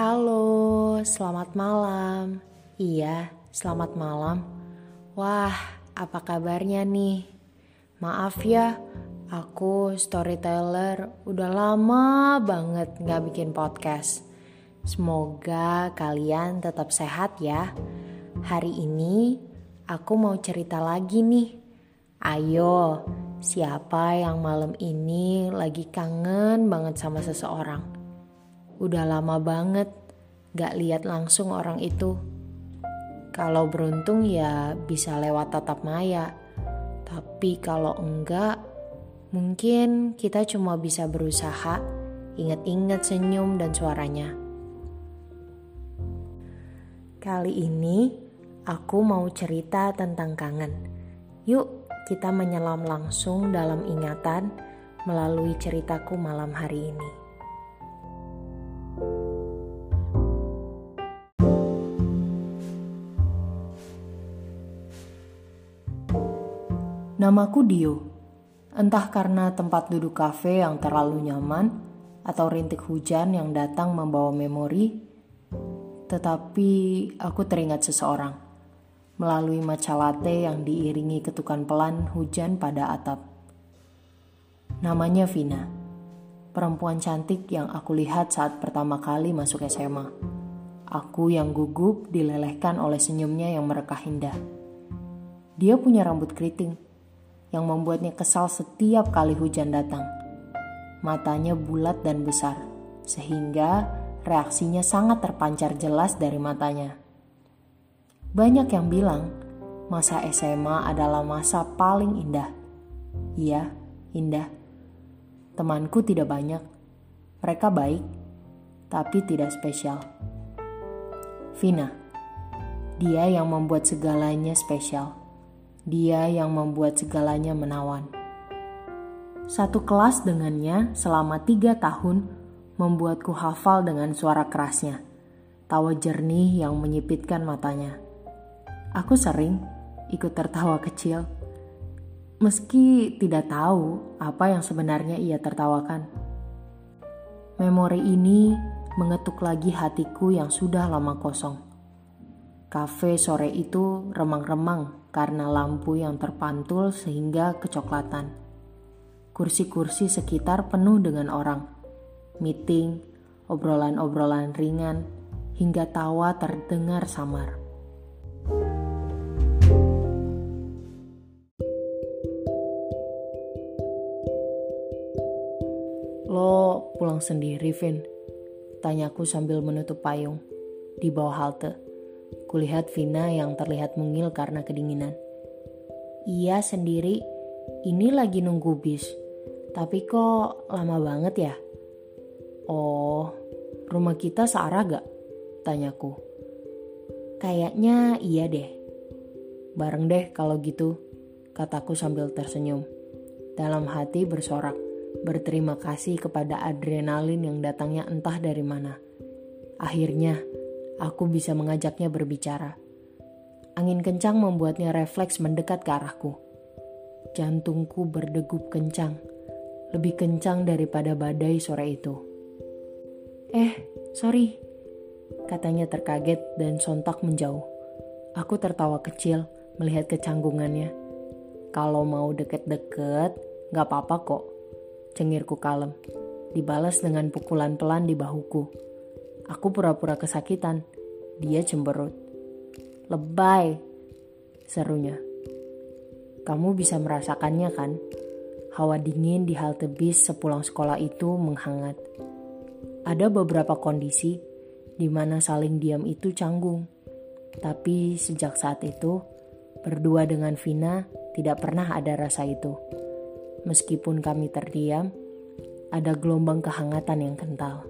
Halo, selamat malam. Iya, selamat malam. Wah, apa kabarnya nih? Maaf ya, aku storyteller udah lama banget gak bikin podcast. Semoga kalian tetap sehat ya. Hari ini aku mau cerita lagi nih. Ayo, siapa yang malam ini lagi kangen banget sama seseorang? Udah lama banget gak lihat langsung orang itu. Kalau beruntung ya bisa lewat tatap maya. Tapi kalau enggak, mungkin kita cuma bisa berusaha ingat-ingat senyum dan suaranya. Kali ini aku mau cerita tentang kangen. Yuk kita menyelam langsung dalam ingatan melalui ceritaku malam hari ini. Namaku Dio. Entah karena tempat duduk kafe yang terlalu nyaman atau rintik hujan yang datang membawa memori, tetapi aku teringat seseorang melalui matcha latte yang diiringi ketukan pelan hujan pada atap. Namanya Vina, perempuan cantik yang aku lihat saat pertama kali masuk SMA. Aku yang gugup dilelehkan oleh senyumnya yang merekah indah. Dia punya rambut keriting, yang membuatnya kesal setiap kali hujan datang. Matanya bulat dan besar, sehingga reaksinya sangat terpancar jelas dari matanya. Banyak yang bilang masa SMA adalah masa paling indah. Iya, indah. Temanku tidak banyak. Mereka baik, tapi tidak spesial. Vina, dia yang membuat segalanya spesial. Dia yang membuat segalanya menawan. Satu kelas dengannya selama tiga tahun membuatku hafal dengan suara kerasnya, tawa jernih yang menyipitkan matanya. Aku sering ikut tertawa kecil, meski tidak tahu apa yang sebenarnya ia tertawakan. Memori ini mengetuk lagi hatiku yang sudah lama kosong. Kafe sore itu remang-remang karena lampu yang terpantul sehingga kecoklatan. Kursi-kursi sekitar penuh dengan orang. Meeting, obrolan-obrolan ringan, hingga tawa terdengar samar. Lo pulang sendiri, Vin? Tanyaku sambil menutup payung di bawah halte. Kulihat Vina yang terlihat mungil karena kedinginan. Iya sendiri, ini lagi nunggu bis. Tapi kok lama banget ya? Oh, rumah kita searah gak? Tanyaku. Kayaknya iya deh. Bareng deh kalau gitu, kataku sambil tersenyum. Dalam hati bersorak, berterima kasih kepada adrenalin yang datangnya entah dari mana. Akhirnya, aku bisa mengajaknya berbicara. Angin kencang membuatnya refleks mendekat ke arahku. Jantungku berdegup kencang, lebih kencang daripada badai sore itu. Eh, sorry, katanya terkaget dan sontak menjauh. Aku tertawa kecil melihat kecanggungannya. Kalau mau deket-deket, gak apa-apa kok. Cengirku kalem, dibalas dengan pukulan pelan di bahuku. Aku pura-pura kesakitan. Dia cemberut. Lebay, serunya. Kamu bisa merasakannya kan? Hawa dingin di halte bis sepulang sekolah itu menghangat. Ada beberapa kondisi di mana saling diam itu canggung. Tapi sejak saat itu, berdua dengan Vina tidak pernah ada rasa itu. Meskipun kami terdiam, ada gelombang kehangatan yang kental.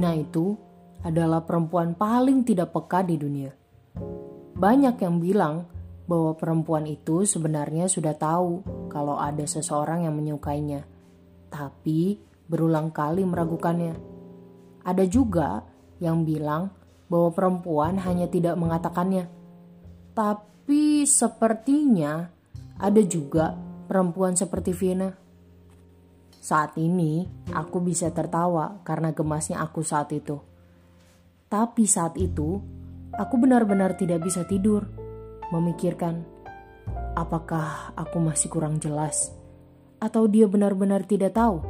Vina itu adalah perempuan paling tidak peka di dunia. Banyak yang bilang bahwa perempuan itu sebenarnya sudah tahu kalau ada seseorang yang menyukainya, tapi berulang kali meragukannya. Ada juga yang bilang bahwa perempuan hanya tidak mengatakannya, Tapi sepertinya ada juga perempuan seperti Vina. Saat ini aku bisa tertawa karena gemasnya aku saat itu. Tapi saat itu aku benar-benar tidak bisa tidur, memikirkan apakah aku masih kurang jelas atau dia benar-benar tidak tahu.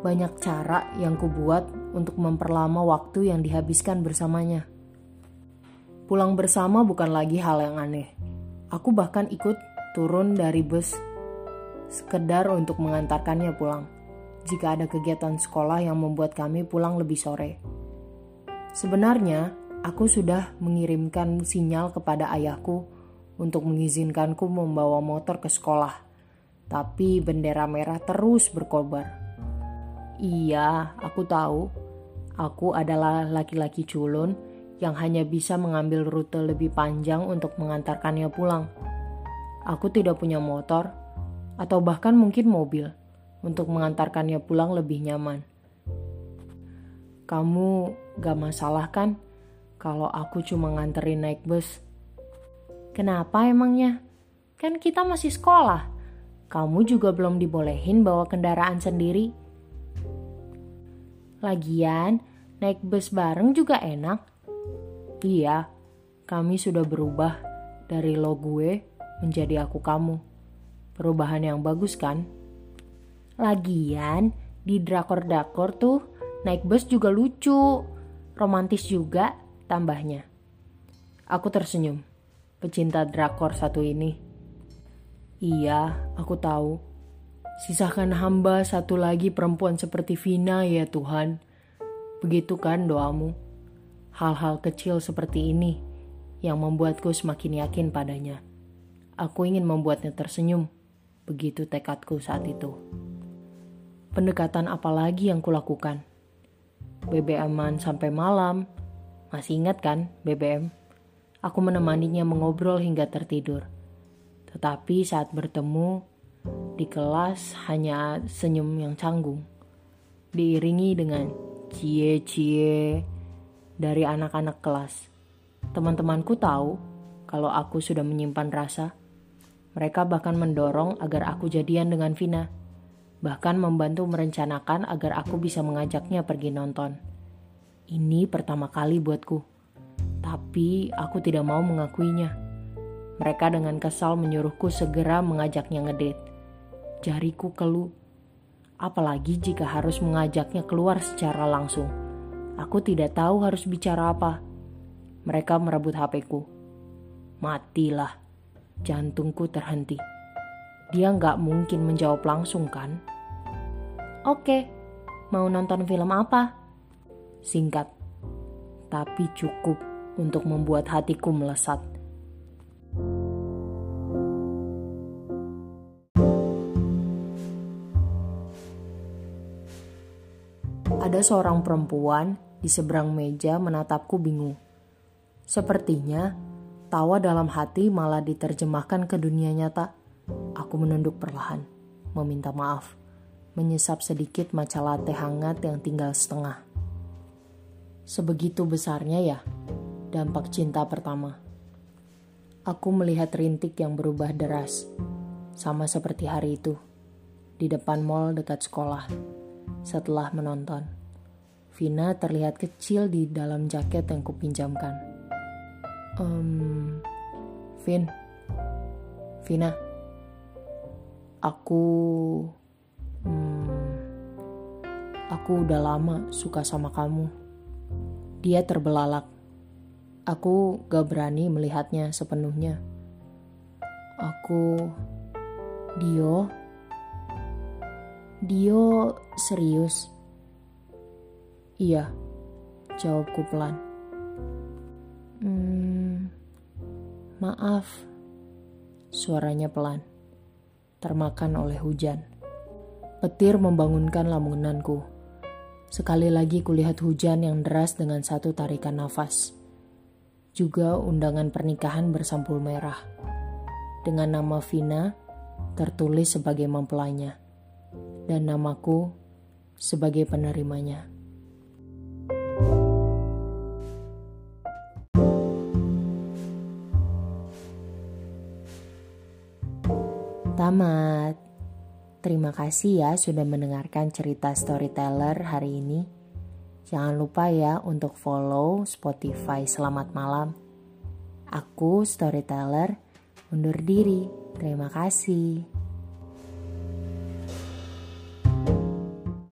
Banyak cara yang kubuat untuk memperlama waktu yang dihabiskan bersamanya. Pulang bersama bukan lagi hal yang aneh. Aku bahkan ikut turun dari bus sekedar untuk mengantarkannya pulang. Jika ada kegiatan sekolah yang membuat kami pulang lebih sore. Sebenarnya, aku sudah mengirimkan sinyal kepada ayahku untuk mengizinkanku membawa motor ke sekolah. Tapi bendera merah terus berkobar. Iya, aku tahu. Aku adalah laki-laki culun yang hanya bisa mengambil rute lebih panjang untuk mengantarkannya pulang. Aku tidak punya motor, atau bahkan mungkin mobil untuk mengantarkannya pulang lebih nyaman. Kamu gak masalah kan kalau aku cuma nganterin naik bus? Kenapa emangnya? Kan kita masih sekolah. Kamu juga belum dibolehin bawa kendaraan sendiri. Lagian, naik bus bareng juga enak. Iya, kami sudah berubah dari lo gue menjadi aku kamu. Perubahan yang bagus kan? Lagian di drakor-drakor tuh naik bus juga lucu, romantis juga tambahnya. Aku tersenyum, pecinta drakor satu ini. Iya, aku tahu. Sisakan hamba satu lagi perempuan seperti Vina ya Tuhan. Begitu kan doamu? Hal-hal kecil seperti ini yang membuatku semakin yakin padanya. Aku ingin membuatnya tersenyum. Begitu tekadku saat itu. Pendekatan apa lagi yang kulakukan? BBM-an sampai malam. Masih ingat kan BBM? Aku menemaninya mengobrol hingga tertidur. Tetapi saat bertemu, di kelas hanya senyum yang canggung. Diiringi dengan cie-cie dari anak-anak kelas. Teman-temanku tahu kalau aku sudah menyimpan rasa mereka bahkan mendorong agar aku jadian dengan Vina. Bahkan membantu merencanakan agar aku bisa mengajaknya pergi nonton. Ini pertama kali buatku. Tapi aku tidak mau mengakuinya. Mereka dengan kesal menyuruhku segera mengajaknya ngedate. Jariku keluh. Apalagi jika harus mengajaknya keluar secara langsung. Aku tidak tahu harus bicara apa. Mereka merebut HP-ku. Matilah Jantungku terhenti. Dia nggak mungkin menjawab langsung kan? Oke, mau nonton film apa? Singkat, tapi cukup untuk membuat hatiku melesat. Ada seorang perempuan di seberang meja menatapku bingung. Sepertinya Tawa dalam hati malah diterjemahkan ke dunia nyata. Aku menunduk perlahan, meminta maaf, menyesap sedikit maca latte hangat yang tinggal setengah. Sebegitu besarnya ya, dampak cinta pertama. Aku melihat rintik yang berubah deras, sama seperti hari itu, di depan mall dekat sekolah, setelah menonton. Vina terlihat kecil di dalam jaket yang kupinjamkan um, Vin. Vina. Aku hmm, aku udah lama suka sama kamu. Dia terbelalak. Aku gak berani melihatnya sepenuhnya. Aku Dio. Dio serius? Iya jawabku pelan. Hmm, maaf, suaranya pelan, termakan oleh hujan. Petir membangunkan lamunanku. Sekali lagi kulihat hujan yang deras dengan satu tarikan nafas. Juga undangan pernikahan bersampul merah. Dengan nama Vina tertulis sebagai mempelainya. Dan namaku sebagai penerimanya. Tamat. Terima kasih ya sudah mendengarkan cerita storyteller hari ini. Jangan lupa ya untuk follow Spotify Selamat Malam. Aku storyteller undur diri. Terima kasih.